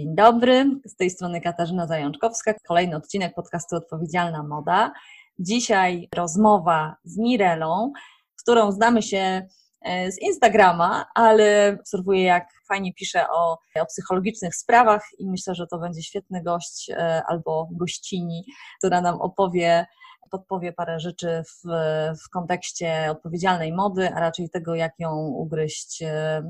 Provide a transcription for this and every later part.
Dzień dobry, z tej strony Katarzyna Zajączkowska, kolejny odcinek podcastu Odpowiedzialna Moda. Dzisiaj rozmowa z Mirelą, z którą znamy się e, z Instagrama, ale obserwuję, jak fajnie pisze o, o psychologicznych sprawach i myślę, że to będzie świetny gość e, albo gościni, która nam opowie podpowie parę rzeczy w, w kontekście odpowiedzialnej mody, a raczej tego, jak ją ugryźć.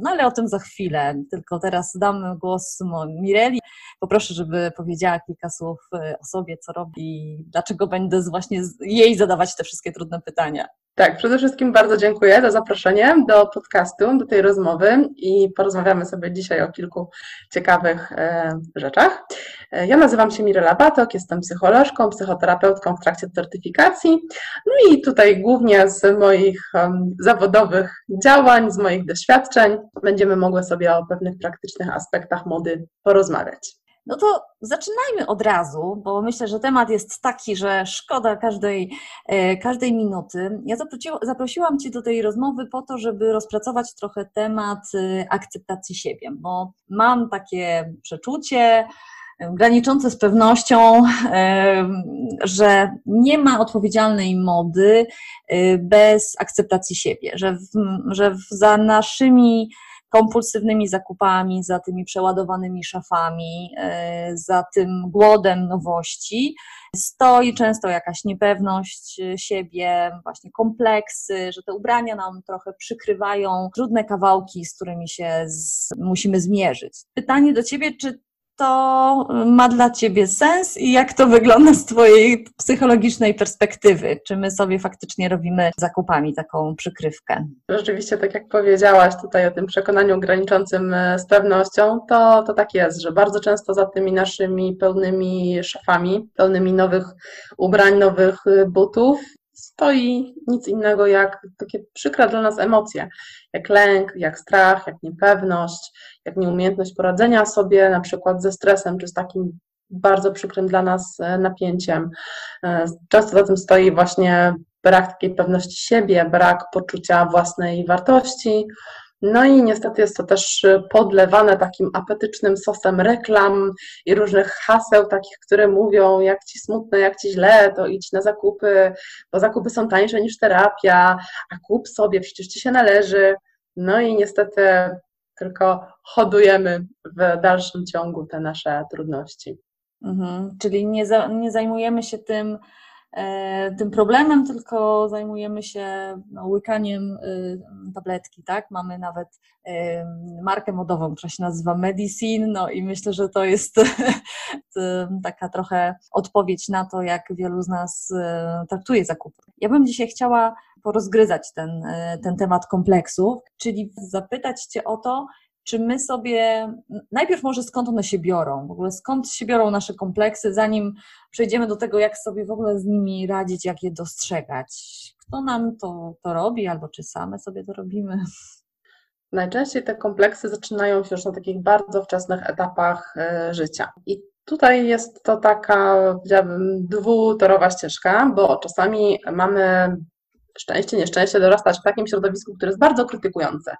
No ale o tym za chwilę. Tylko teraz dam głos Mireli. Poproszę, żeby powiedziała kilka słów o sobie, co robi, dlaczego będę właśnie jej zadawać te wszystkie trudne pytania. Tak, przede wszystkim bardzo dziękuję za zaproszenie do podcastu, do tej rozmowy i porozmawiamy sobie dzisiaj o kilku ciekawych e, rzeczach. E, ja nazywam się Mirela Batok, jestem psycholożką, psychoterapeutką w trakcie certyfikacji. No i tutaj głównie z moich um, zawodowych działań, z moich doświadczeń będziemy mogły sobie o pewnych praktycznych aspektach mody porozmawiać. No to zaczynajmy od razu, bo myślę, że temat jest taki, że szkoda każdej, e, każdej minuty. Ja zaprosiłam Cię do tej rozmowy po to, żeby rozpracować trochę temat e, akceptacji siebie, bo mam takie przeczucie, e, graniczące z pewnością, że nie ma odpowiedzialnej mody bez akceptacji siebie, że, w, że za naszymi kompulsywnymi zakupami, za tymi przeładowanymi szafami, e, za tym głodem nowości stoi często jakaś niepewność siebie, właśnie kompleksy, że te ubrania nam trochę przykrywają trudne kawałki, z którymi się z, musimy zmierzyć. Pytanie do Ciebie, czy to ma dla Ciebie sens i jak to wygląda z Twojej psychologicznej perspektywy? Czy my sobie faktycznie robimy zakupami taką przykrywkę? Rzeczywiście, tak jak powiedziałaś tutaj o tym przekonaniu graniczącym e, z pewnością, to, to tak jest, że bardzo często za tymi naszymi pełnymi szafami, pełnymi nowych ubrań, nowych e, butów, stoi nic innego jak takie przykre dla nas emocje, jak lęk, jak strach, jak niepewność, jak nieumiejętność poradzenia sobie na przykład ze stresem, czy z takim bardzo przykrym dla nas e, napięciem. E, często za tym stoi właśnie brak takiej pewności siebie, brak poczucia własnej wartości, no i niestety jest to też podlewane takim apetycznym sosem reklam i różnych haseł, takich, które mówią, jak ci smutno, jak ci źle, to idź na zakupy, bo zakupy są tańsze niż terapia, a kup sobie, przecież ci się należy. No i niestety tylko hodujemy w dalszym ciągu te nasze trudności. Mhm, czyli nie, za, nie zajmujemy się tym, E, tym problemem, tylko zajmujemy się no, łykaniem y, tabletki, tak? Mamy nawet y, markę modową, która się nazywa Medicine, no i myślę, że to jest taka trochę odpowiedź na to, jak wielu z nas y, traktuje zakupy. Ja bym dzisiaj chciała porozgryzać ten, ten temat kompleksów, czyli zapytać Cię o to, czy my sobie, najpierw może skąd one się biorą, w ogóle skąd się biorą nasze kompleksy, zanim przejdziemy do tego, jak sobie w ogóle z nimi radzić, jak je dostrzegać. Kto nam to, to robi, albo czy same sobie to robimy? Najczęściej te kompleksy zaczynają się już na takich bardzo wczesnych etapach e, życia. I tutaj jest to taka, powiedziałabym, dwutorowa ścieżka, bo czasami mamy szczęście, nieszczęście dorastać w takim środowisku, które jest bardzo krytykujące.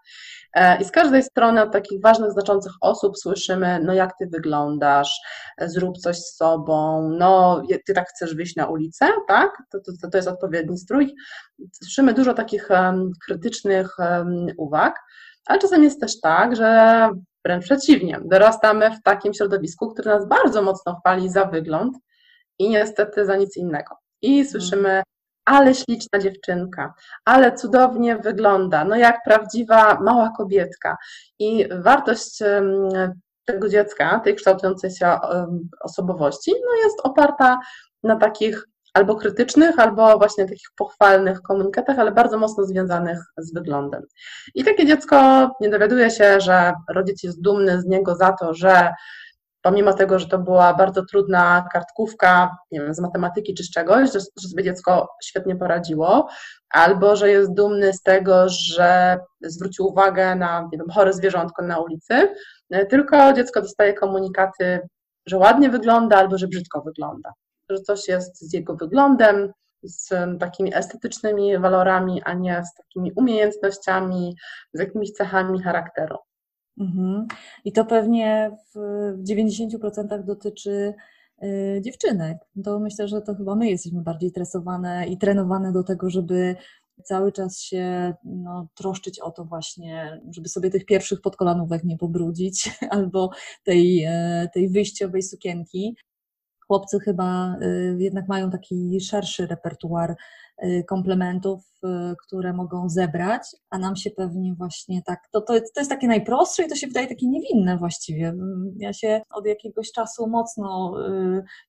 E, I z każdej strony od takich ważnych, znaczących osób słyszymy, no jak ty wyglądasz, e, zrób coś z sobą, no ty tak chcesz wyjść na ulicę, tak? To, to, to jest odpowiedni strój. Słyszymy dużo takich krytycznych uwag, ale czasem jest też tak, że wręcz przeciwnie, dorastamy w takim środowisku, które nas bardzo mocno chwali za wygląd i niestety za nic innego. I słyszymy, ale śliczna dziewczynka, ale cudownie wygląda, no jak prawdziwa mała kobietka. I wartość tego dziecka, tej kształtującej się osobowości, no jest oparta na takich albo krytycznych, albo właśnie takich pochwalnych komunikatach, ale bardzo mocno związanych z wyglądem. I takie dziecko nie dowiaduje się, że rodzic jest dumny z niego za to, że pomimo tego, że to była bardzo trudna kartkówka, nie wiem, z matematyki czy z czegoś, że, że sobie dziecko świetnie poradziło, albo że jest dumny z tego, że zwrócił uwagę na nie wiem, chore zwierzątko na ulicy, tylko dziecko dostaje komunikaty, że ładnie wygląda albo że brzydko wygląda, że coś jest z jego wyglądem, z takimi estetycznymi walorami, a nie z takimi umiejętnościami, z jakimiś cechami charakteru. Mhm. I to pewnie w 90% dotyczy y, dziewczynek. To myślę, że to chyba my jesteśmy bardziej tresowane i trenowane do tego, żeby cały czas się no, troszczyć o to właśnie, żeby sobie tych pierwszych podkolanówek nie pobrudzić albo tej, e, tej wyjściowej sukienki. Chłopcy chyba y, jednak mają taki szerszy repertuar komplementów, y, które mogą zebrać, a nam się pewnie właśnie tak, to, to, to jest takie najprostsze i to się wydaje takie niewinne właściwie. Ja się od jakiegoś czasu mocno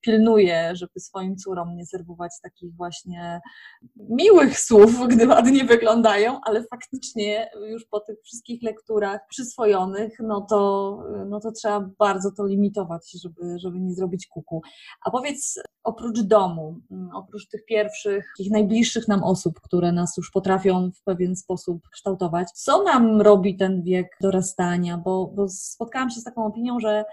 pilnuję, żeby swoim córom nie serwować takich właśnie miłych słów, gdy ładnie wyglądają, ale faktycznie już po tych wszystkich lekturach przyswojonych, no to, no to trzeba bardzo to limitować, żeby, żeby nie zrobić kuku. A powiedz, oprócz domu, mm, oprócz tych pierwszych, takich najbliższych nam osób, które nas już potrafią w pewien sposób kształtować, co nam robi ten wiek dorastania? Bo, bo spotkałam się z taką opinią, że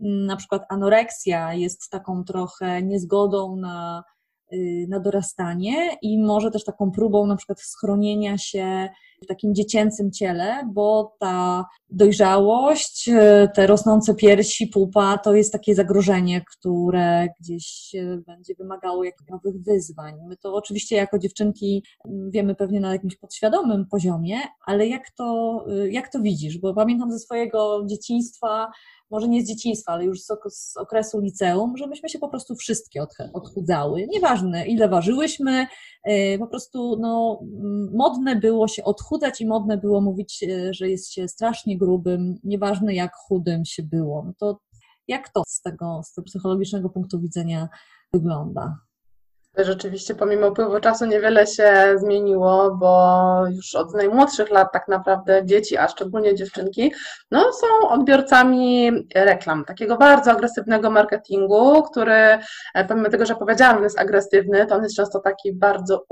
mm, na przykład anoreksja jest taką trochę niezgodą na Y, na dorastanie i może też taką próbą na przykład schronienia się w takim dziecięcym ciele, bo ta dojrzałość, y, te rosnące piersi, pupa to jest takie zagrożenie, które gdzieś y, będzie wymagało jakichś nowych wyzwań. My to oczywiście jako dziewczynki wiemy pewnie na jakimś podświadomym poziomie, ale jak to, jak to widzisz? Bo pamiętam ze swojego dzieciństwa, może nie z dzieciństwa, ale już z okresu liceum, że myśmy się po prostu wszystkie odchudzały. Nieważne, ile ważyłyśmy, e, po prostu no, modne było się odchudzać i modne było mówić, e, że jest się strasznie grubym, nieważne jak chudym się było. No to jak to z tego, z tego psychologicznego punktu widzenia wygląda? Rzeczywiście, pomimo upływu czasu niewiele się zmieniło, bo już od najmłodszych lat tak naprawdę dzieci, a szczególnie dziewczynki, no, są odbiorcami reklam, takiego bardzo agresywnego marketingu, który e, pomimo tego, że powiedziałam, jest agresywny, to on jest często taki bardzo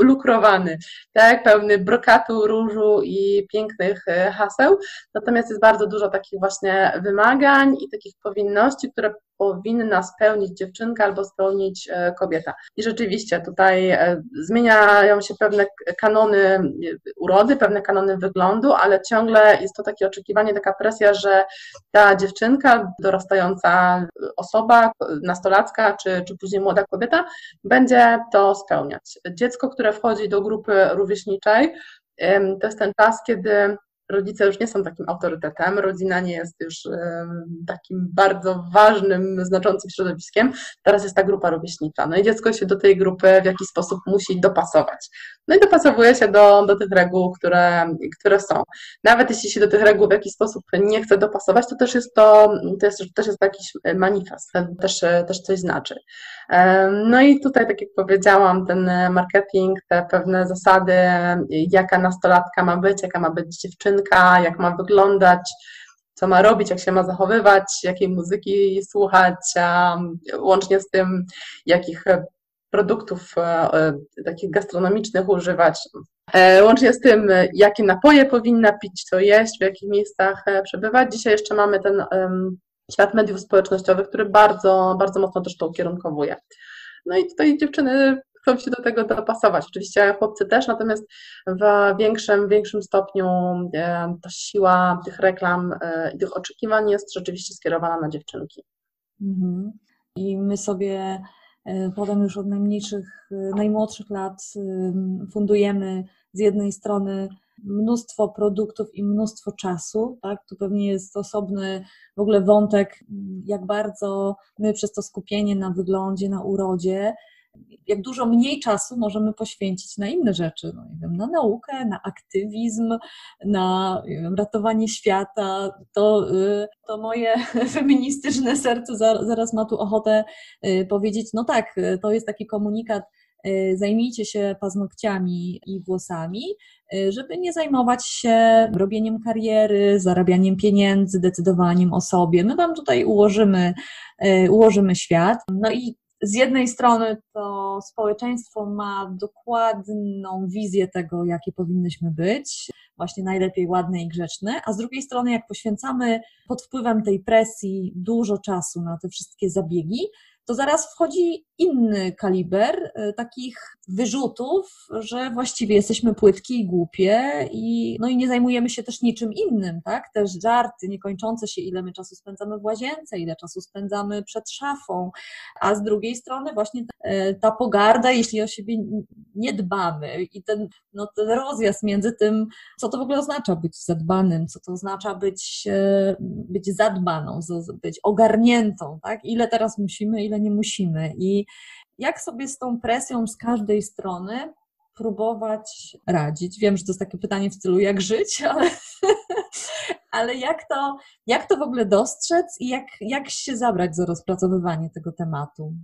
lukrowany, tak, pełny brokatu, różu i pięknych e, haseł, natomiast jest bardzo dużo takich właśnie wymagań i takich powinności, które powinna spełnić dziewczynka albo spełnić e, kobieta. I rzeczywiście tutaj e, zmieniają się pewne kanony e, urody, pewne kanony wyglądu, ale ciągle jest to takie oczekiwanie, taka presja, że ta dziewczynka, dorastająca osoba, nastolatka czy, czy później młoda kobieta będzie to spełniać. Dziecko, które wchodzi do grupy rówieśniczej, to jest ten czas, kiedy rodzice już nie są takim autorytetem, rodzina nie jest już takim bardzo ważnym, znaczącym środowiskiem. Teraz jest ta grupa rówieśnicza. No i dziecko się do tej grupy w jakiś sposób musi dopasować. No i dopasowuje się do, do tych reguł, które, które są. Nawet jeśli się do tych reguł w jakiś sposób nie chce dopasować, to też jest to, to jest, też jest jakiś manifest, też, też coś znaczy. No i tutaj, tak jak powiedziałam, ten marketing, te pewne zasady, jaka nastolatka ma być, jaka ma być dziewczynka, jak ma wyglądać, co ma robić, jak się ma zachowywać, jakiej muzyki słuchać, łącznie z tym, jakich produktów e, e, takich gastronomicznych używać. E, łącznie z tym, jakie napoje powinna pić, co jeść, w jakich miejscach przebywać. Dzisiaj jeszcze mamy ten świat mediów społecznościowych, który bardzo, bardzo mocno też to ukierunkowuje. No i tutaj dziewczyny chcą się do tego dopasować. Oczywiście chłopcy też, natomiast w większym, większym stopniu ta siła tych reklam i tych oczekiwań jest rzeczywiście skierowana na dziewczynki. Mhm. I my sobie E, potem już od najmniejszych, e, najmłodszych lat fundujemy z jednej strony mnóstwo produktów i mnóstwo czasu, tak? Tu pewnie jest osobny w ogóle wątek, jak bardzo my przez to skupienie na wyglądzie, na urodzie, jak dużo mniej czasu możemy poświęcić na inne rzeczy, no nie wiem, na naukę, na aktywizm, na wiem, ratowanie świata, to, y, to moje feministyczne serce zaraz ma tu ochotę y, powiedzieć, no tak, to jest taki komunikat, y, zajmijcie się paznokciami i włosami, żeby nie zajmować się robieniem kariery, zarabianiem pieniędzy, decydowaniem o sobie. My Wam tutaj ułożymy, ułożymy świat. No i z jednej strony to społeczeństwo ma dokładną wizję tego, jakie powinnyśmy być, właśnie najlepiej ładne i grzeczne, a z drugiej strony, jak poświęcamy pod wpływem tej presji dużo czasu na te wszystkie zabiegi, to zaraz wchodzi inny kaliber e, takich wyrzutów, że właściwie jesteśmy płytki i głupie i, no i nie zajmujemy się też niczym innym, tak? Też żarty niekończące się, ile my czasu spędzamy w łazience, ile czasu spędzamy przed szafą, a z drugiej strony właśnie e, ta pogarda, jeśli o siebie nie dbamy i ten, no, ten rozjazd między tym, co to w ogóle oznacza być zadbanym, co to oznacza być, e, być zadbaną, być ogarniętą, tak? Ile teraz musimy, ile nie musimy i jak sobie z tą presją z każdej strony próbować radzić? Wiem, że to jest takie pytanie w stylu jak żyć, ale, ale jak, to, jak to w ogóle dostrzec i jak, jak się zabrać za rozpracowywanie tego tematu?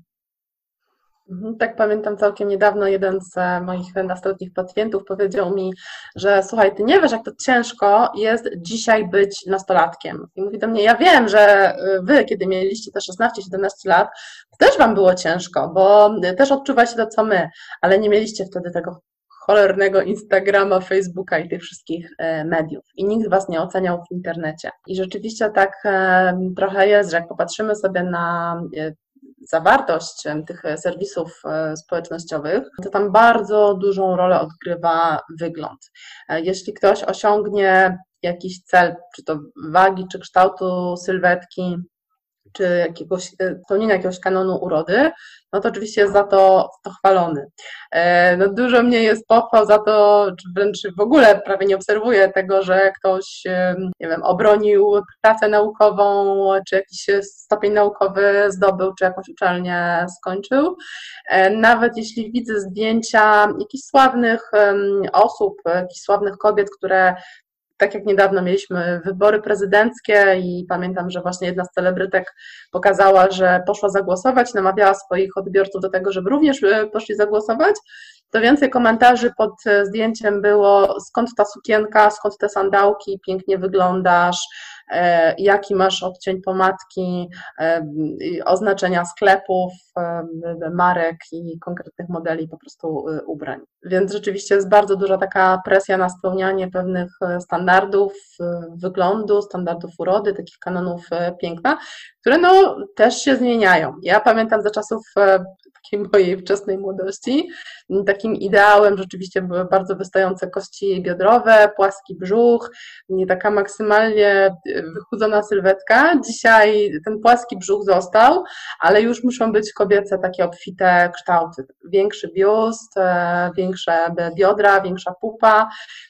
Mhm, tak pamiętam całkiem niedawno jeden z e, moich nastoletnich pacjentów powiedział mi, że słuchaj, ty nie wiesz, jak to ciężko jest dzisiaj być nastolatkiem. I mówi do mnie, ja wiem, że e, wy, kiedy mieliście te 16-17 lat, też wam było ciężko, bo też odczuwaliście to, co my, ale nie mieliście wtedy tego cholernego Instagrama, Facebooka i tych wszystkich e, mediów. I nikt was nie oceniał w internecie. I rzeczywiście tak trochę jest, że jak popatrzymy sobie na zawartość tych serwisów e, społecznościowych, to tam bardzo dużą rolę odgrywa wygląd. E, jeśli ktoś osiągnie jakiś cel, czy to wagi, czy kształtu sylwetki, czy jakiegoś, e, spełnienia jakiegoś kanonu urody, no to oczywiście jest za to, to chwalony. E, no dużo mniej jest pochwał za to, czy wręcz w ogóle prawie nie obserwuję tego, że ktoś, nie wiem, obronił pracę naukową, czy jakiś stopień naukowy zdobył, czy jakąś uczelnię skończył. E, nawet jeśli widzę zdjęcia jakichś sławnych osób, jakichś sławnych kobiet, które tak jak niedawno mieliśmy wybory prezydenckie i pamiętam, że właśnie jedna z celebrytek pokazała, że poszła zagłosować, namawiała swoich odbiorców do tego, żeby również e, poszli zagłosować, to więcej komentarzy pod e, zdjęciem było skąd ta sukienka, skąd te sandałki, pięknie wyglądasz, E, jaki masz odcień pomadki, e, oznaczenia sklepów, marek i konkretnych modeli po prostu ubrań. Więc rzeczywiście jest bardzo duża taka presja na spełnianie pewnych standardów wyglądu, standardów urody, takich kanonów piękna, które no też się zmieniają. Ja pamiętam za czasów takiej mojej wczesnej młodości. Takim ideałem rzeczywiście były bardzo wystające kości biodrowe, płaski brzuch, nie taka maksymalnie wychudzona sylwetka. Dzisiaj ten płaski brzuch został, ale już muszą być kobiece takie obfite kształty. Większy biust, e, większe biodra, większa pupa,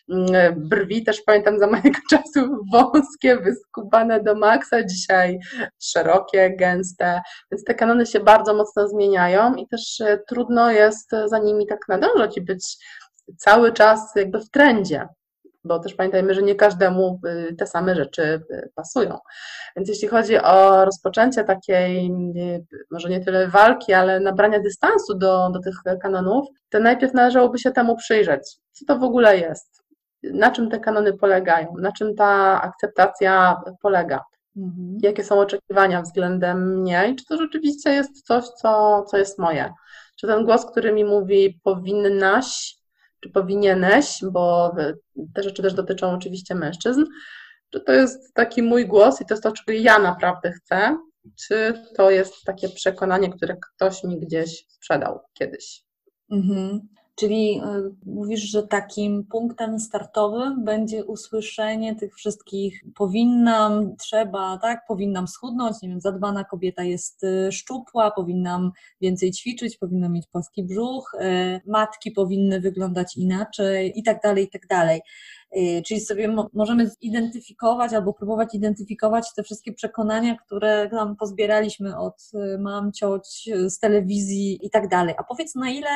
mm, brwi też pamiętam za mojego czasu wąskie, wyskubane do maksa, dzisiaj szerokie, gęste, więc te kanony się bardzo mocno zmieniają i też e, trudno jest za nimi tak nadążać i być cały czas jakby w trendzie bo też pamiętajmy, że nie każdemu y, te same rzeczy y, pasują. Więc jeśli chodzi o rozpoczęcie takiej, y, może nie tyle walki, ale nabrania dystansu do, do tych kanonów, to najpierw należałoby się temu przyjrzeć. Co to w ogóle jest? Na czym te kanony polegają? Na czym ta akceptacja polega? Mhm. Jakie są oczekiwania względem mnie i czy to rzeczywiście jest coś, co, co jest moje? Czy ten głos, który mi mówi powinnaś, czy powinieneś, bo te rzeczy też dotyczą oczywiście mężczyzn, czy to jest taki mój głos i to jest to, czego ja naprawdę chcę, czy to jest takie przekonanie, które ktoś mi gdzieś sprzedał kiedyś. Mhm. Czyli y, mówisz, że takim punktem startowym będzie usłyszenie tych wszystkich powinnam, trzeba, tak, powinnam schudnąć, nie wiem, zadbana kobieta jest y, szczupła, powinnam więcej ćwiczyć, powinna mieć płaski brzuch, y, matki powinny wyglądać inaczej i tak dalej, i tak dalej. Czyli sobie możemy zidentyfikować albo próbować identyfikować te wszystkie przekonania, które tam pozbieraliśmy od mam, cioć, z telewizji i tak dalej. A powiedz, na ile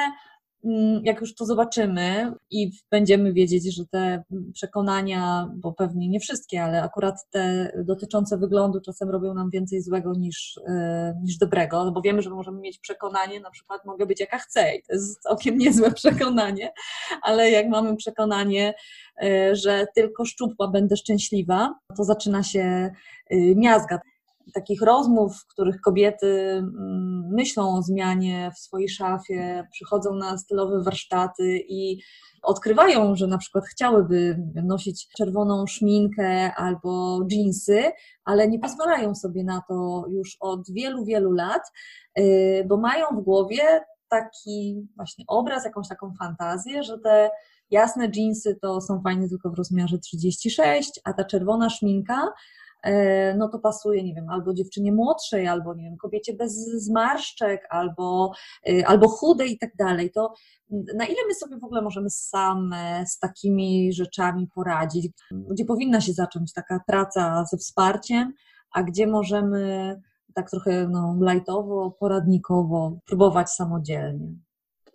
jak już to zobaczymy i będziemy wiedzieć, że te przekonania, bo pewnie nie wszystkie, ale akurat te dotyczące wyglądu czasem robią nam więcej złego niż, e, niż dobrego, no bo wiemy, że możemy mieć przekonanie, na przykład mogę być jaka chcę i to jest całkiem niezłe przekonanie, ale jak mamy przekonanie, e, że tylko szczupła będę szczęśliwa, to zaczyna się e, miazga takich rozmów, w których kobiety mm, myślą o zmianie w swojej szafie, przychodzą na stylowe warsztaty i odkrywają, że na przykład chciałyby nosić czerwoną szminkę albo dżinsy, ale nie pozwalają sobie na to już od wielu, wielu lat, y, bo mają w głowie taki właśnie obraz, jakąś taką fantazję, że te jasne jeansy to są fajne tylko w rozmiarze 36, a ta czerwona szminka no to pasuje, nie wiem, albo dziewczynie młodszej, albo nie wiem, kobiecie bez zmarszczek, albo, e, albo chudej i tak dalej. To na ile my sobie w ogóle możemy same z takimi rzeczami poradzić? Gdzie powinna się zacząć taka praca ze wsparciem, a gdzie możemy tak trochę no, lajtowo, poradnikowo próbować samodzielnie?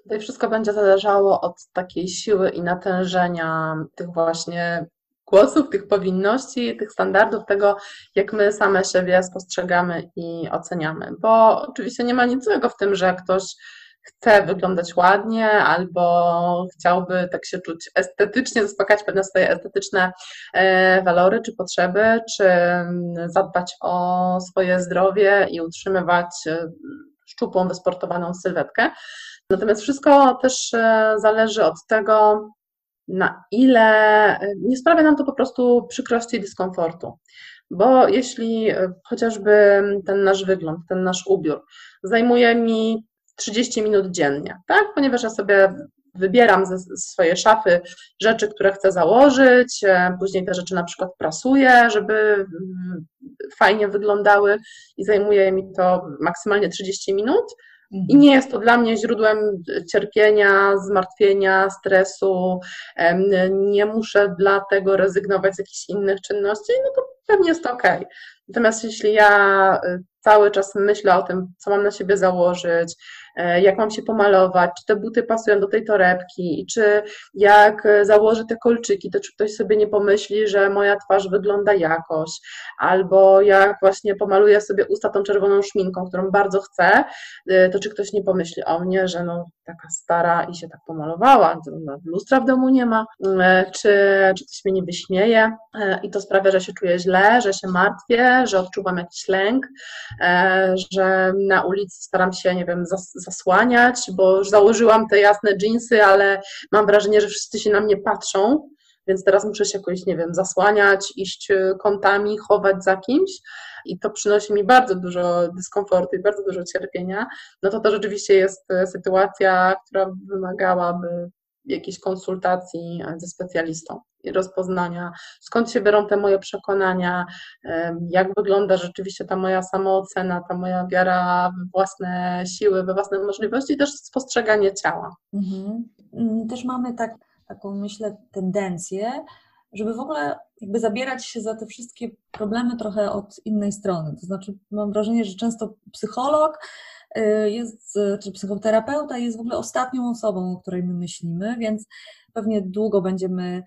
Tutaj wszystko będzie zależało od takiej siły i natężenia tych właśnie głosów, tych powinności, tych standardów, tego, jak my same siebie spostrzegamy i oceniamy. Bo oczywiście nie ma nic złego w tym, że ktoś chce wyglądać ładnie albo chciałby tak się czuć estetycznie, zaspokajać pewne swoje estetyczne e, walory czy potrzeby, czy zadbać o swoje zdrowie i utrzymywać e, szczupłą, wysportowaną sylwetkę. Natomiast wszystko też e, zależy od tego, na ile nie sprawia nam to po prostu przykrości i dyskomfortu. Bo jeśli e, chociażby ten nasz wygląd, ten nasz ubiór zajmuje mi 30 minut dziennie, tak? Ponieważ ja sobie wybieram ze swojej szafy rzeczy, które chcę założyć, e, później te rzeczy na przykład prasuję, żeby mm, fajnie wyglądały i zajmuje mi to maksymalnie 30 minut, i nie jest to dla mnie źródłem cierpienia, zmartwienia, stresu. Nie muszę dlatego rezygnować z jakichś innych czynności, no to pewnie jest ok. Natomiast jeśli ja y, cały czas myślę o tym, co mam na siebie założyć, jak mam się pomalować, czy te buty pasują do tej torebki, czy jak założę te kolczyki, to czy ktoś sobie nie pomyśli, że moja twarz wygląda jakoś, albo jak właśnie pomaluję sobie usta tą czerwoną szminką, którą bardzo chcę, e, to czy ktoś nie pomyśli o mnie, że no taka stara i się tak pomalowała, lustra w domu nie ma, e, czy, czy ktoś mnie nie wyśmieje i to sprawia, że się czuję źle, że się martwię, że odczuwam jakiś lęk, E, że na ulicy staram się, nie wiem, zasłaniać, bo już założyłam te jasne dżinsy, ale mam wrażenie, że wszyscy się na mnie patrzą, więc teraz muszę się jakoś, nie wiem, zasłaniać, iść kątami, chować za kimś i to przynosi mi bardzo dużo dyskomfortu i bardzo dużo cierpienia, no to to rzeczywiście jest e, sytuacja, która wymagałaby jakiejś konsultacji ze specjalistą rozpoznania, skąd się biorą te moje przekonania, jak wygląda rzeczywiście ta moja samoocena, ta moja wiara we własne siły, we własne możliwości też spostrzeganie ciała. Mhm. Mm, też mamy tak, taką, myślę, tendencję, żeby w ogóle jakby zabierać się za te wszystkie problemy trochę od innej strony. To znaczy, mam wrażenie, że często psycholog jest, czy psychoterapeuta jest w ogóle ostatnią osobą, o której my myślimy, więc pewnie długo będziemy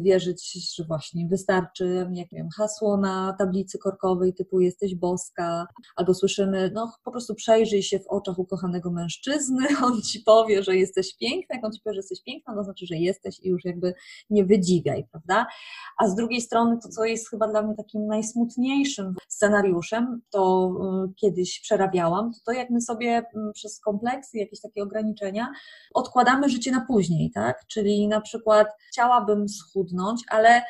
wierzyć, że właśnie wystarczy, jak wiem, hasło na tablicy korkowej typu jesteś boska, albo słyszymy, no po prostu przejrzyj się w oczach ukochanego mężczyzny, on ci powie, że jesteś piękna, jak on ci powie, że jesteś piękna, to znaczy, że jesteś i już jakby nie wydziwiaj, prawda? A z drugiej strony to, co jest chyba dla mnie takim najsmutniejszym scenariuszem, to y, kiedyś przerabiałam, to to jak my sobie mm, przez kompleksy, jakieś takie ograniczenia odkładamy życie na później, tak? Czyli na przykład chciałabym schudnąć, schudnąć, ale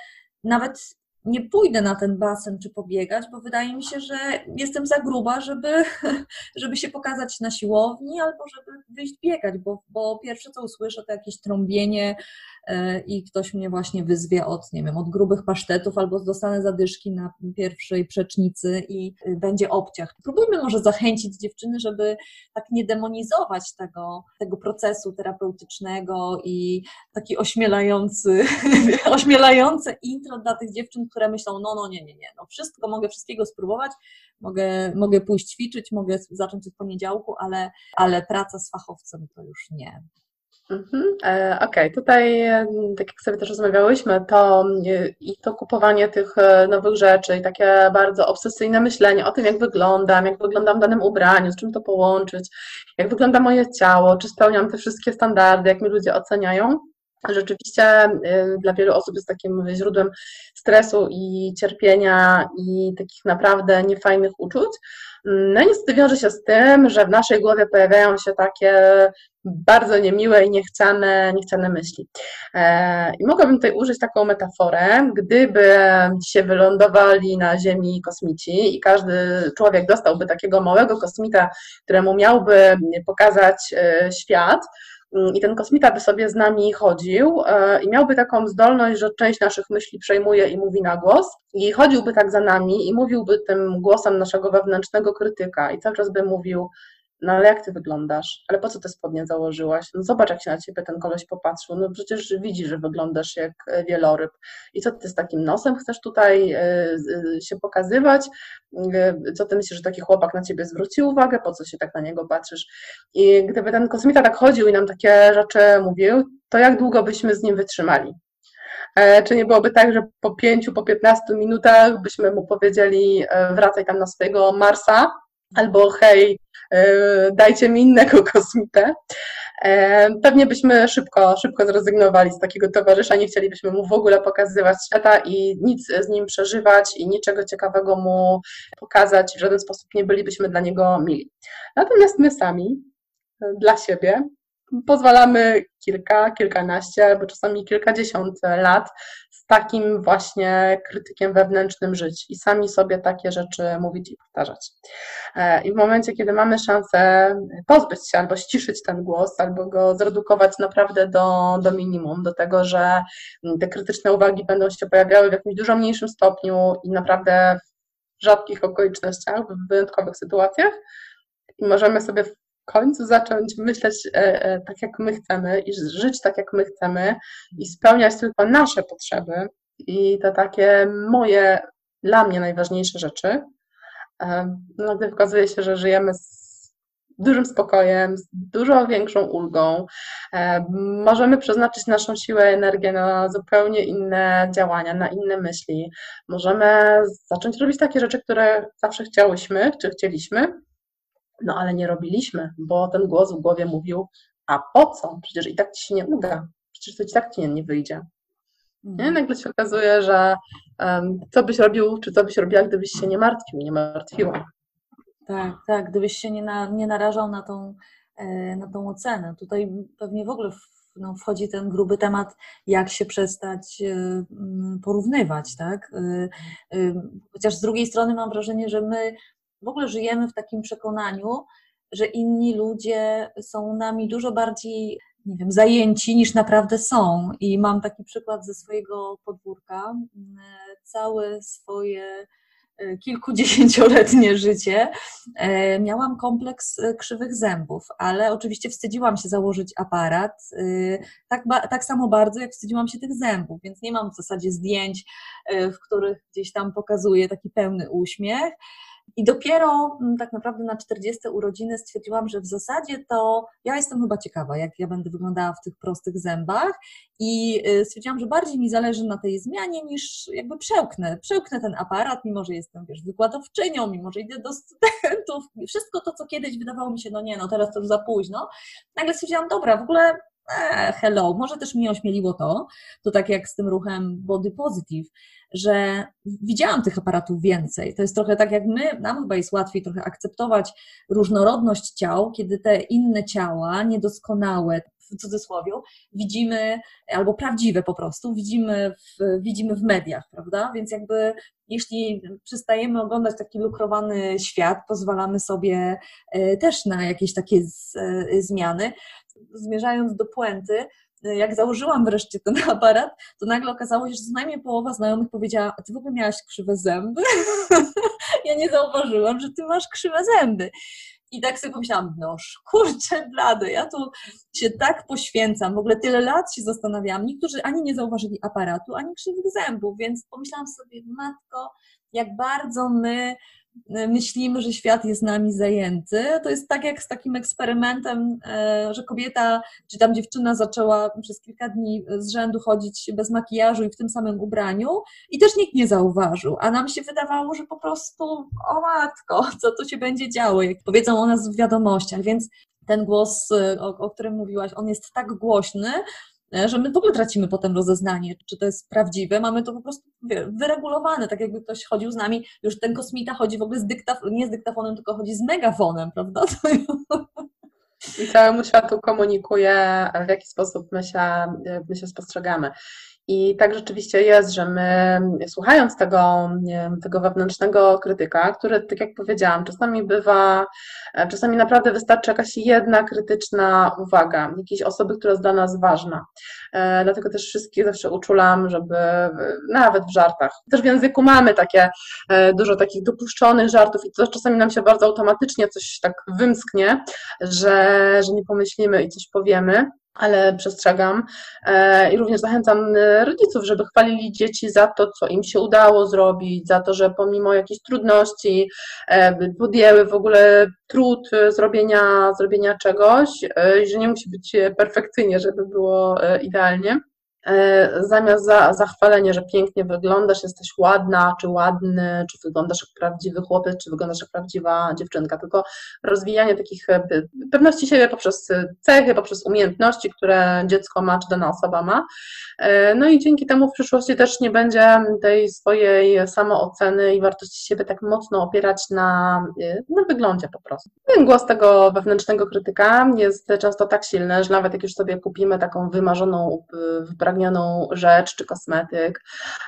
nawet nie pójdę na ten basen czy pobiegać, bo wydaje mi się, że jestem za gruba, żeby, żeby się pokazać na siłowni albo żeby wyjść biegać, bo, bo pierwsze co usłyszę to jakieś trąbienie, E, i ktoś mnie właśnie wyzwie od, nie wiem, od grubych pasztetów albo dostanę zadyszki na pierwszej przecznicy i y, będzie obciach. Próbujmy może zachęcić dziewczyny, żeby tak nie demonizować tego, tego procesu terapeutycznego i taki ośmielający, ośmielające intro dla tych dziewczyn, które myślą, no, no, nie, nie, nie, no wszystko, mogę wszystkiego spróbować, mogę, mogę pójść ćwiczyć, mogę zacząć od poniedziałku, ale, ale praca z fachowcem to już nie. Mhm. E, okej, okay. tutaj, tak jak sobie też rozmawiałyśmy, to i to kupowanie tych e, nowych rzeczy i takie bardzo obsesyjne myślenie o tym, jak wyglądam, jak wyglądam w danym ubraniu, z czym to połączyć, jak wygląda moje ciało, czy spełniam te wszystkie standardy, jak mi ludzie oceniają, rzeczywiście y, dla wielu osób jest takim źródłem stresu i cierpienia i takich naprawdę niefajnych uczuć. No i niestety wiąże się z tym, że w naszej głowie pojawiają się takie bardzo niemiłe i niechciane, niechciane myśli. E, I mogłabym tutaj użyć taką metaforę, gdyby się wylądowali na Ziemi kosmici i każdy człowiek dostałby takiego małego kosmita, któremu miałby pokazać e, świat, i ten kosmita by sobie z nami chodził e, i miałby taką zdolność, że część naszych myśli przejmuje i mówi na głos i chodziłby tak za nami i mówiłby tym głosem naszego wewnętrznego krytyka i cały czas by mówił no ale jak ty wyglądasz? Ale po co te spodnie założyłaś? No zobacz, jak się na ciebie ten koleś popatrzył. No przecież widzi, że wyglądasz jak e, wieloryb. I co ty z takim nosem chcesz tutaj e, się pokazywać? E, co ty myślisz, że taki chłopak na ciebie zwróci uwagę? Po co się tak na niego patrzysz? I gdyby ten kosmita tak chodził i nam takie rzeczy mówił, to jak długo byśmy z nim wytrzymali? Czy nie byłoby tak, że po pięciu, po piętnastu minutach byśmy mu powiedzieli wracaj tam na swojego Marsa, albo hej, e, dajcie mi innego kosmitę. E, pewnie byśmy szybko, szybko zrezygnowali z takiego towarzysza, nie chcielibyśmy mu w ogóle pokazywać świata i nic z nim przeżywać i niczego ciekawego mu pokazać, w żaden sposób nie bylibyśmy dla niego mili. Natomiast my sami, e, dla siebie, pozwalamy kilka, kilkanaście albo czasami kilkadziesiąt lat z takim właśnie krytykiem wewnętrznym żyć i sami sobie takie rzeczy mówić i powtarzać. E, I w momencie, kiedy mamy szansę pozbyć się albo ściszyć ten głos, albo go zredukować naprawdę do, do minimum, do tego, że te krytyczne uwagi będą się pojawiały w jakimś dużo mniejszym stopniu i naprawdę w rzadkich okolicznościach, w wyjątkowych sytuacjach, i możemy sobie końcu zacząć myśleć e, e, tak, jak my chcemy i żyć tak, jak my chcemy i spełniać tylko nasze potrzeby i to takie moje, dla mnie najważniejsze rzeczy, e, no, gdy okazuje się, że żyjemy z dużym spokojem, z dużo większą ulgą. Możemy przeznaczyć naszą siłę, energię na zupełnie inne działania, na inne myśli. Możemy zacząć robić takie rzeczy, które zawsze chciałyśmy, czy chcieliśmy, no ale nie robiliśmy, bo ten głos w głowie mówił, a po co? Przecież i tak ci się nie uda, przecież to i tak ci nie, nie wyjdzie. Nie? Mhm. Nagle się okazuje, że um, co byś robił, czy co byś robiła, gdybyś się nie martwił, nie martwiła. Tak, tak, gdybyś się nie, na, nie narażał na tą, e, na tą ocenę. Tutaj pewnie w ogóle w, no, wchodzi ten gruby temat, jak się przestać e, porównywać, tak? E, chociaż z drugiej strony mam wrażenie, że my w ogóle żyjemy w takim przekonaniu, że inni ludzie są nami dużo bardziej, nie wiem, zajęci niż naprawdę są. I mam taki przykład ze swojego podwórka. Całe swoje e, kilkudziesięcioletnie życie e, miałam kompleks e, krzywych zębów, ale oczywiście wstydziłam się założyć aparat tak, tak samo bardzo, jak wstydziłam się tych zębów, więc nie mam w zasadzie zdjęć, w których gdzieś tam pokazuję taki pełny uśmiech. I dopiero mm, tak naprawdę na 40 urodziny stwierdziłam, że w zasadzie to ja jestem chyba ciekawa, jak ja będę wyglądała w tych prostych zębach. I y, stwierdziłam, że bardziej mi zależy na tej zmianie niż jakby przełknę, przełknę ten aparat, mimo że jestem, wiesz, wykładowczynią, mimo że idę do studentów, wszystko to, co kiedyś wydawało mi się, no nie, no teraz to już za późno, nagle stwierdziłam, dobra, w ogóle hello, może też mnie ośmieliło to, to tak jak z tym ruchem body positive, że widziałam tych aparatów więcej. To jest trochę tak jak my, nam chyba jest łatwiej trochę akceptować różnorodność ciał, kiedy te inne ciała, niedoskonałe, w cudzysłowie, widzimy, albo prawdziwe po prostu, widzimy w, widzimy w mediach, prawda? Więc jakby jeśli przestajemy oglądać taki lukrowany świat, pozwalamy sobie e, też na jakieś takie z, e, zmiany, zmierzając do puenty, jak założyłam wreszcie ten aparat, to nagle okazało się, że co najmniej połowa znajomych powiedziała, a ty w ogóle miałaś krzywe zęby? ja nie zauważyłam, że ty masz krzywe zęby. I tak sobie pomyślałam, no kurczę blady, ja tu się tak poświęcam, w ogóle tyle lat się zastanawiałam, niektórzy ani nie zauważyli aparatu, ani krzywych zębów, więc pomyślałam sobie, matko, jak bardzo my myślimy, że świat jest nami zajęty. To jest tak jak z takim eksperymentem, e, że kobieta, czy tam dziewczyna zaczęła przez kilka dni z rzędu chodzić bez makijażu i w tym samym ubraniu i też nikt nie zauważył, a nam się wydawało, że po prostu o matko, co tu się będzie działo, jak powiedzą o nas w wiadomościach, więc ten głos, o, o którym mówiłaś, on jest tak głośny, że my w ogóle tracimy potem rozeznanie, czy to jest prawdziwe, mamy to po prostu wyregulowane, tak jakby ktoś chodził z nami, już ten kosmita chodzi w ogóle z dyktaf- nie z dyktafonem, tylko chodzi z megafonem, prawda? I całemu światu komunikuje, w jaki sposób my się, my się spostrzegamy. I tak rzeczywiście jest, że my słuchając tego, tego wewnętrznego krytyka, który, tak jak powiedziałam, czasami bywa, e, czasami naprawdę wystarczy jakaś jedna krytyczna uwaga, jakiejś osoby, która jest dla nas ważna. E, dlatego też wszystkich zawsze uczulam, żeby nawet w żartach. Też w języku mamy takie e, dużo takich dopuszczonych żartów i to czasami nam się bardzo automatycznie coś tak wymsknie, że, że nie pomyślimy i coś powiemy ale przestrzegam e, i również zachęcam e, rodziców, żeby chwalili dzieci za to, co im się udało zrobić, za to, że pomimo jakichś trudności e, podjęły w ogóle trud zrobienia, zrobienia czegoś, że nie musi być perfekcyjnie, żeby było idealnie. E, zamiast za, zachwalenie, że pięknie wyglądasz, jesteś ładna, czy ładny, czy wyglądasz jak prawdziwy chłopiec, czy wyglądasz jak prawdziwa dziewczynka, tylko rozwijanie takich e, pewności siebie poprzez cechy, poprzez umiejętności, które dziecko ma, czy dana osoba ma. E, no i dzięki temu w przyszłości też nie będzie tej swojej samooceny i wartości siebie tak mocno opierać na, na wyglądzie po prostu. Ten głos tego wewnętrznego krytyka jest często tak silny, że nawet jak już sobie kupimy taką wymarzoną, wypracowaną upragnioną rzecz czy kosmetyk,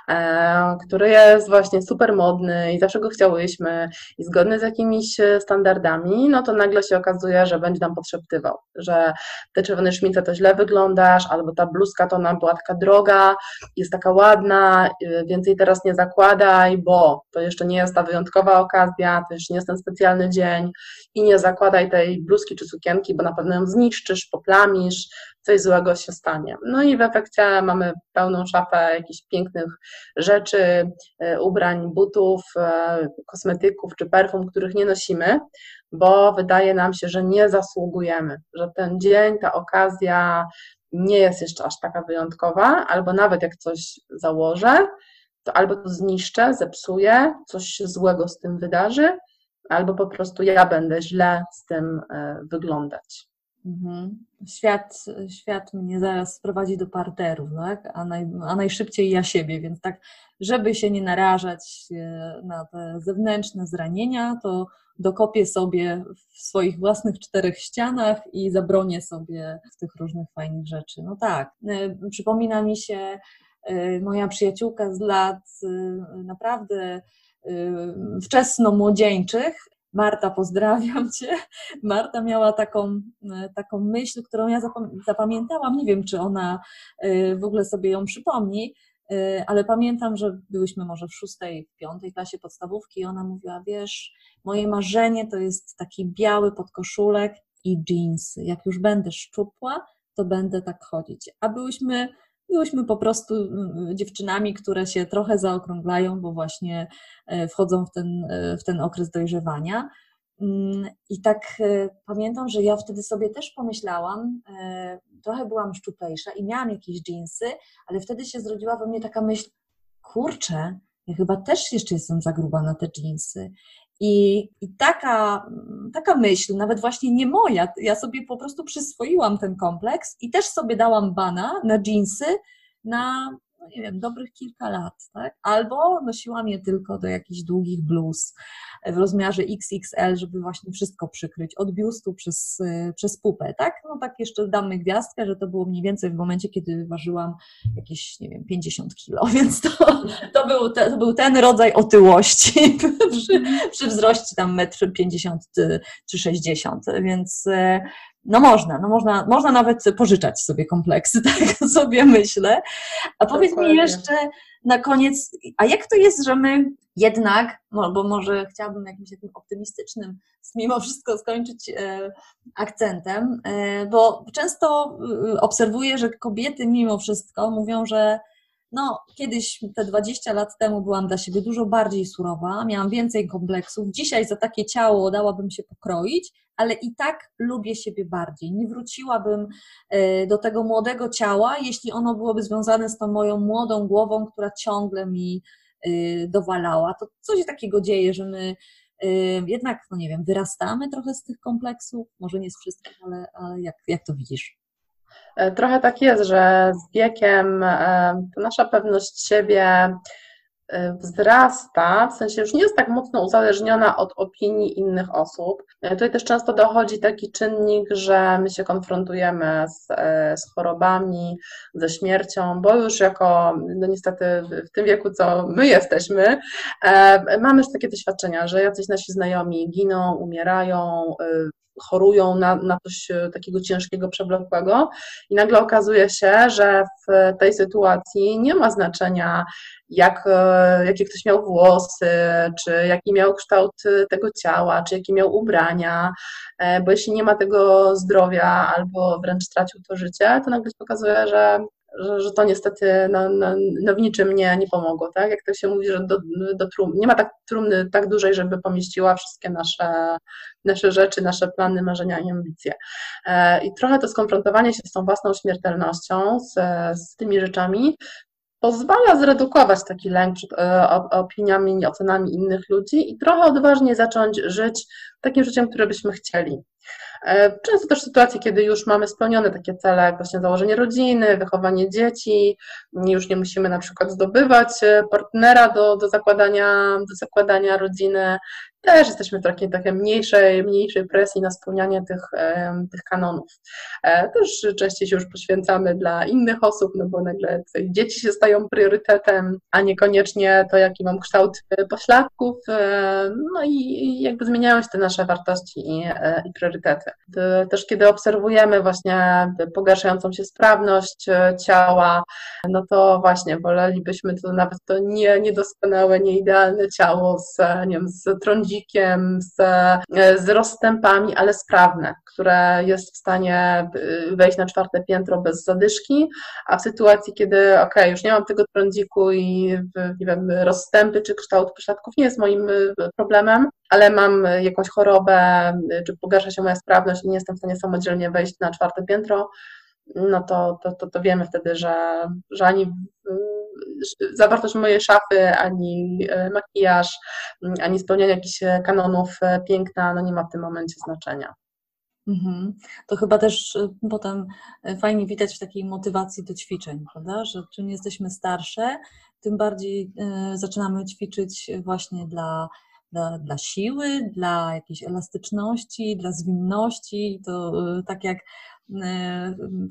e, który jest właśnie super modny i zawsze go chciałyśmy i zgodny z jakimiś e, standardami, no to nagle się okazuje, że będzie nam podszeptywał, że te czerwone szmince to źle wyglądasz, albo ta bluzka to nam była taka droga, jest taka ładna, e, więcej teraz nie zakładaj, bo to jeszcze nie jest ta wyjątkowa okazja, to już nie jest ten specjalny dzień i nie zakładaj tej bluzki czy sukienki, bo na pewno ją zniszczysz, poplamisz, coś złego się stanie. No i w efekcie mamy pełną szafę jakichś pięknych rzeczy, e, ubrań, butów, e, kosmetyków czy perfum, których nie nosimy, bo wydaje nam się, że nie zasługujemy, że ten dzień, ta okazja nie jest jeszcze aż taka wyjątkowa, albo nawet jak coś założę, to albo to zniszczę, zepsuję, coś złego z tym wydarzy, albo po prostu ja będę źle z tym e, wyglądać. Mhm. Świat, świat mnie zaraz sprowadzi do parteru, tak? a, naj, a najszybciej ja siebie, więc tak, żeby się nie narażać e, na te zewnętrzne zranienia, to dokopię sobie w swoich własnych czterech ścianach i zabronię sobie tych różnych fajnych rzeczy. No tak, e, przypomina mi się e, moja przyjaciółka z lat naprawdę wczesno-młodzieńczych, Marta, pozdrawiam Cię. Marta miała taką, e, taką myśl, którą ja zapamiętałam. Nie wiem, czy ona e, w ogóle sobie ją przypomni, e, ale pamiętam, że byłyśmy może w szóstej, piątej klasie podstawówki i ona mówiła, wiesz, moje marzenie to jest taki biały podkoszulek i jeansy. Jak już będę szczupła, to będę tak chodzić. A byłyśmy Byłyśmy po prostu mm, dziewczynami, które się trochę zaokrąglają, bo właśnie e, wchodzą w ten, e, w ten okres dojrzewania. Mm, I tak e, pamiętam, że ja wtedy sobie też pomyślałam, trochę byłam szczuplejsza i miałam jakieś dżinsy, ale wtedy się zrodziła we mnie taka myśl, kurczę, ja chyba też jeszcze jestem za gruba na te dżinsy. I, I, taka, taka myśl, nawet właśnie nie moja, ja sobie po prostu przyswoiłam ten kompleks i też sobie dałam bana na jeansy na no nie wiem, dobrych kilka lat, tak? Albo nosiłam je tylko do jakichś długich bluz w rozmiarze XXL, żeby właśnie wszystko przykryć, od biustu przez, przez pupę, tak? No tak jeszcze damy gwiazdkę, że to było mniej więcej w momencie, kiedy ważyłam jakieś, nie wiem, 50 kilo, więc to, to, był, te, to był ten rodzaj otyłości przy, przy wzroście tam metr 50 czy 60, więc no można, no można, można nawet pożyczać sobie kompleksy, tak sobie myślę. A powiedz Dokładnie. mi jeszcze na koniec, a jak to jest, że my jednak, no, bo może chciałabym jakimś takim optymistycznym mimo wszystko skończyć e, akcentem, e, bo często e, obserwuję, że kobiety mimo wszystko mówią, że no, kiedyś te 20 lat temu byłam dla siebie dużo bardziej surowa, miałam więcej kompleksów. Dzisiaj za takie ciało dałabym się pokroić, ale i tak lubię siebie bardziej. Nie wróciłabym e, do tego młodego ciała, jeśli ono byłoby związane z tą moją młodą głową, która ciągle mi e, dowalała. To coś takiego dzieje, że my e, jednak, no nie wiem, wyrastamy trochę z tych kompleksów, może nie z wszystkich, ale, ale jak, jak to widzisz? Trochę tak jest, że z wiekiem nasza pewność siebie E, wzrasta, w sensie już nie jest tak mocno uzależniona od opinii innych osób. E, tutaj też często dochodzi taki czynnik, że my się konfrontujemy z, e, z chorobami, ze śmiercią, bo już jako, no niestety w tym wieku, co my jesteśmy, mamy już takie doświadczenia, że jacyś nasi znajomi giną, umierają, chorują na, na coś takiego ciężkiego, przewlekłego i nagle okazuje się, że w tej sytuacji nie ma znaczenia, jak, e, jakie ktoś miał włosy, czy jaki miał kształt e, tego ciała, czy jakie miał ubrania, e, bo jeśli nie ma tego zdrowia albo wręcz stracił to życie, to nagle pokazuje, że że, że to niestety no, no, no w niczym nie, nie pomogło, tak? Jak to się mówi, że do, do trum, nie ma tak trumny tak dużej, żeby pomieściła wszystkie nasze, nasze rzeczy, nasze plany, marzenia i ambicje. I trochę to skonfrontowanie się z tą własną śmiertelnością, z, z tymi rzeczami, pozwala zredukować taki lęk przed e, opiniami, ocenami innych ludzi i trochę odważnie zacząć żyć takim życiem, które byśmy chcieli. E, często też sytuacje, kiedy już mamy spełnione takie cele, jak właśnie założenie rodziny, wychowanie dzieci, już nie musimy na przykład zdobywać e, partnera do, do, zakładania, do zakładania rodziny, też jesteśmy w takiej, takiej mniejszej, mniejszej presji na spełnianie tych, tych kanonów. E, też częściej się już poświęcamy dla innych osób, no bo nagle dzieci się stają priorytetem, a niekoniecznie to, jaki mam kształt e, pośladków, e, no i jakby zmieniają się te nasze wartości i, i priorytety. Też kiedy obserwujemy właśnie pogarszającą się sprawność ciała, no to właśnie wolelibyśmy to nawet to nie, niedoskonałe, nieidealne ciało z, nie wiem, z trądzikiem, z, z rozstępami, ale sprawne, które jest w stanie y, wejść na czwarte piętro bez zadyszki, a w sytuacji, kiedy ok, już nie mam tego trądziku i nie wiem, rozstępy czy kształt pośladków nie jest moim y, problemem, ale mam jakąś chorobę, czy pogarsza się moja sprawność i nie jestem w stanie samodzielnie wejść na czwarte piętro, no to, to, to, to wiemy wtedy, że, że ani zawartość mojej szafy, ani e, makijaż, ani spełnianie jakichś e, kanonów e, piękna, no nie ma w tym momencie znaczenia. Mhm. To chyba też potem fajnie widać w takiej motywacji do ćwiczeń, prawda? Że czym jesteśmy starsze, tym bardziej zaczynamy ćwiczyć właśnie dla, dla, dla siły, dla jakiejś elastyczności, dla zwinności. To tak jak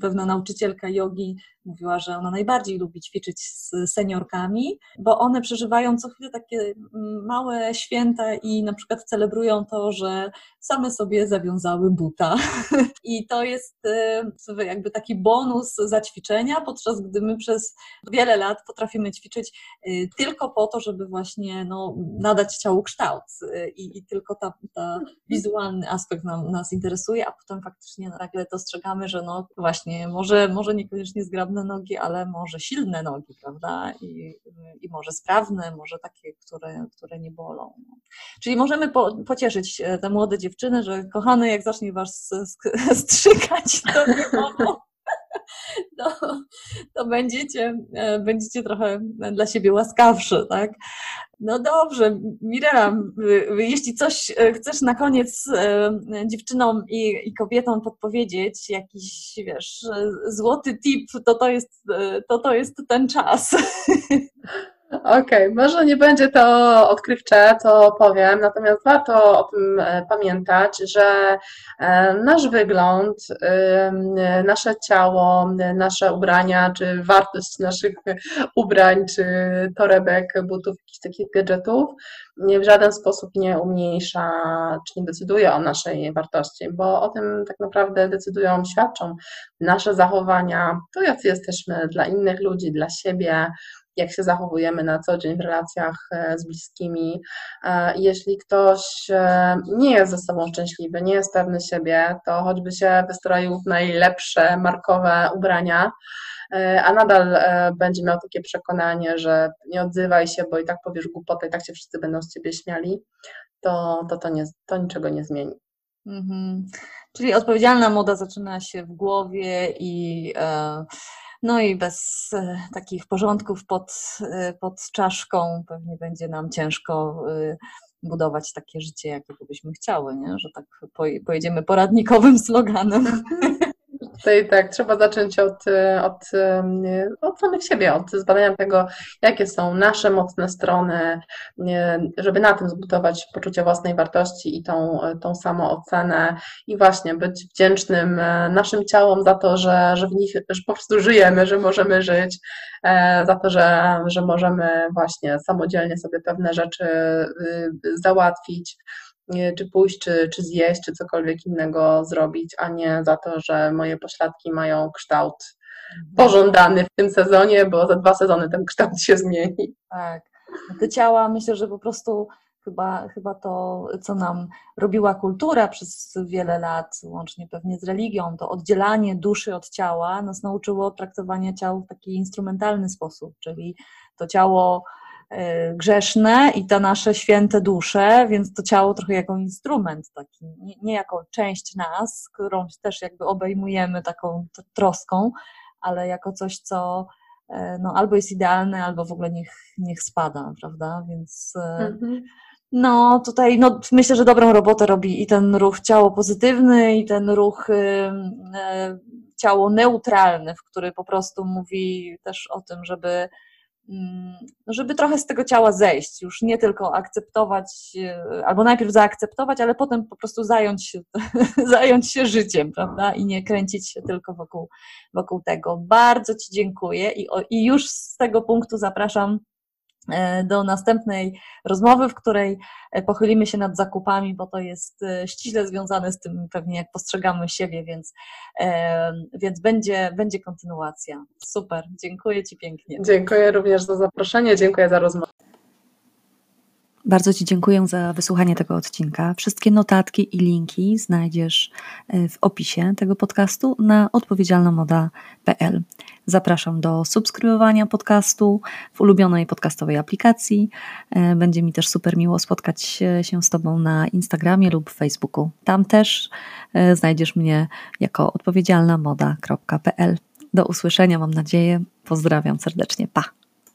pewna nauczycielka jogi mówiła, że ona najbardziej lubi ćwiczyć z seniorkami, bo one przeżywają co chwilę takie mm, małe święta i na przykład celebrują to, że same sobie zawiązały buta. I to jest y, jakby taki bonus zaćwiczenia, podczas gdy my przez wiele lat potrafimy ćwiczyć y, tylko po to, żeby właśnie no, nadać ciału kształt y, i, i tylko ta, ta wizualny aspekt nam, nas interesuje, a potem faktycznie nagle dostrzegamy, że no właśnie może, może niekoniecznie zgrabne nogi, ale może silne nogi, prawda? I, i może sprawne, może takie, które, które nie bolą. Czyli możemy po, pocieszyć e, te młode dziewczyny, że kochane, jak zacznie was strzykać, to nie mogą. To, to będziecie, e, będziecie trochę dla siebie łaskawsze, tak? No dobrze, Mirela, jeśli coś e, chcesz na koniec e, dziewczynom i, i kobietom podpowiedzieć, jakiś, wiesz, złoty tip, to to jest, to, to jest ten czas. Okej, okay, może nie będzie to odkrywcze, to powiem, natomiast warto o tym e, pamiętać, że e, nasz wygląd, nasze ciało, nasze ubrania, czy wartość naszych ubrań, czy torebek, butów, jakichś takich gadżetów w żaden sposób nie umniejsza, czy nie decyduje o naszej wartości, bo o tym tak naprawdę decydują, świadczą nasze zachowania, to jacy jesteśmy dla innych ludzi, dla siebie, jak się zachowujemy na co dzień w relacjach e, z bliskimi. E, jeśli ktoś e, nie jest ze sobą szczęśliwy, nie jest pewny siebie, to choćby się wystroił w najlepsze markowe ubrania, a nadal będzie miał takie przekonanie, że nie odzywaj się, bo i tak powiesz głupotę, i tak się wszyscy będą z ciebie śmiali, to to, to, nie, to niczego nie zmieni. Mhm. Czyli odpowiedzialna moda zaczyna się w głowie i no i bez e, takich porządków pod, e, pod czaszką pewnie będzie nam ciężko e, budować takie życie, jakiego byśmy chciały, nie? że tak pojedziemy poradnikowym sloganem. Tutaj tak, trzeba zacząć od, od, od samych siebie, od zbadania tego, jakie są nasze mocne strony, żeby na tym zbudować poczucie własnej wartości i tą, tą samoocenę i właśnie być wdzięcznym e, naszym ciałom za to, że, że w nich że po prostu żyjemy, że możemy żyć, e, za to, że, że możemy właśnie samodzielnie sobie pewne rzeczy y, załatwić czy pójść, czy, czy zjeść, czy cokolwiek innego zrobić, a nie za to, że moje pośladki mają kształt pożądany w tym sezonie, bo za dwa sezony ten kształt się zmieni. Tak. Te ciała myślę, że po prostu chyba, chyba to, co nam robiła kultura przez wiele lat, łącznie pewnie z religią, to oddzielanie duszy od ciała nas nauczyło traktowania ciał w taki instrumentalny sposób, czyli to ciało grzeszne i te nasze święte dusze, więc to ciało trochę jako instrument taki, nie, nie jako część nas, którą też jakby obejmujemy taką troską, ale jako coś, co e, no, albo jest idealne, albo w ogóle niech, niech spada, prawda? Więc e, mhm. no tutaj no, myślę, że dobrą robotę robi i ten ruch ciało pozytywny, i ten ruch ciało neutralny, w który po prostu mówi też o tym, żeby żeby trochę z tego ciała zejść, już nie tylko akceptować, e, albo najpierw zaakceptować, ale potem po prostu zająć się, zająć się życiem, prawda? I nie kręcić się tylko wokół, wokół tego. Bardzo Ci dziękuję i, i już z tego punktu zapraszam do następnej rozmowy, w której e, pochylimy się nad zakupami, bo to jest e, ściśle związane z tym pewnie, jak postrzegamy siebie, więc, więc będzie, będzie kontynuacja. Super, dziękuję Ci pięknie. Dziękuję również za zaproszenie, dziękuję za rozmowę. Bardzo Ci dziękuję za wysłuchanie tego odcinka. Wszystkie notatki i linki znajdziesz w opisie tego podcastu na odpowiedzialnamoda.pl. Zapraszam do subskrybowania podcastu w ulubionej podcastowej aplikacji. E, będzie mi też super miło spotkać się z Tobą na Instagramie lub Facebooku. Tam też e, znajdziesz mnie jako odpowiedzialnamoda.pl. Do usłyszenia, mam nadzieję. Pozdrawiam serdecznie. Pa!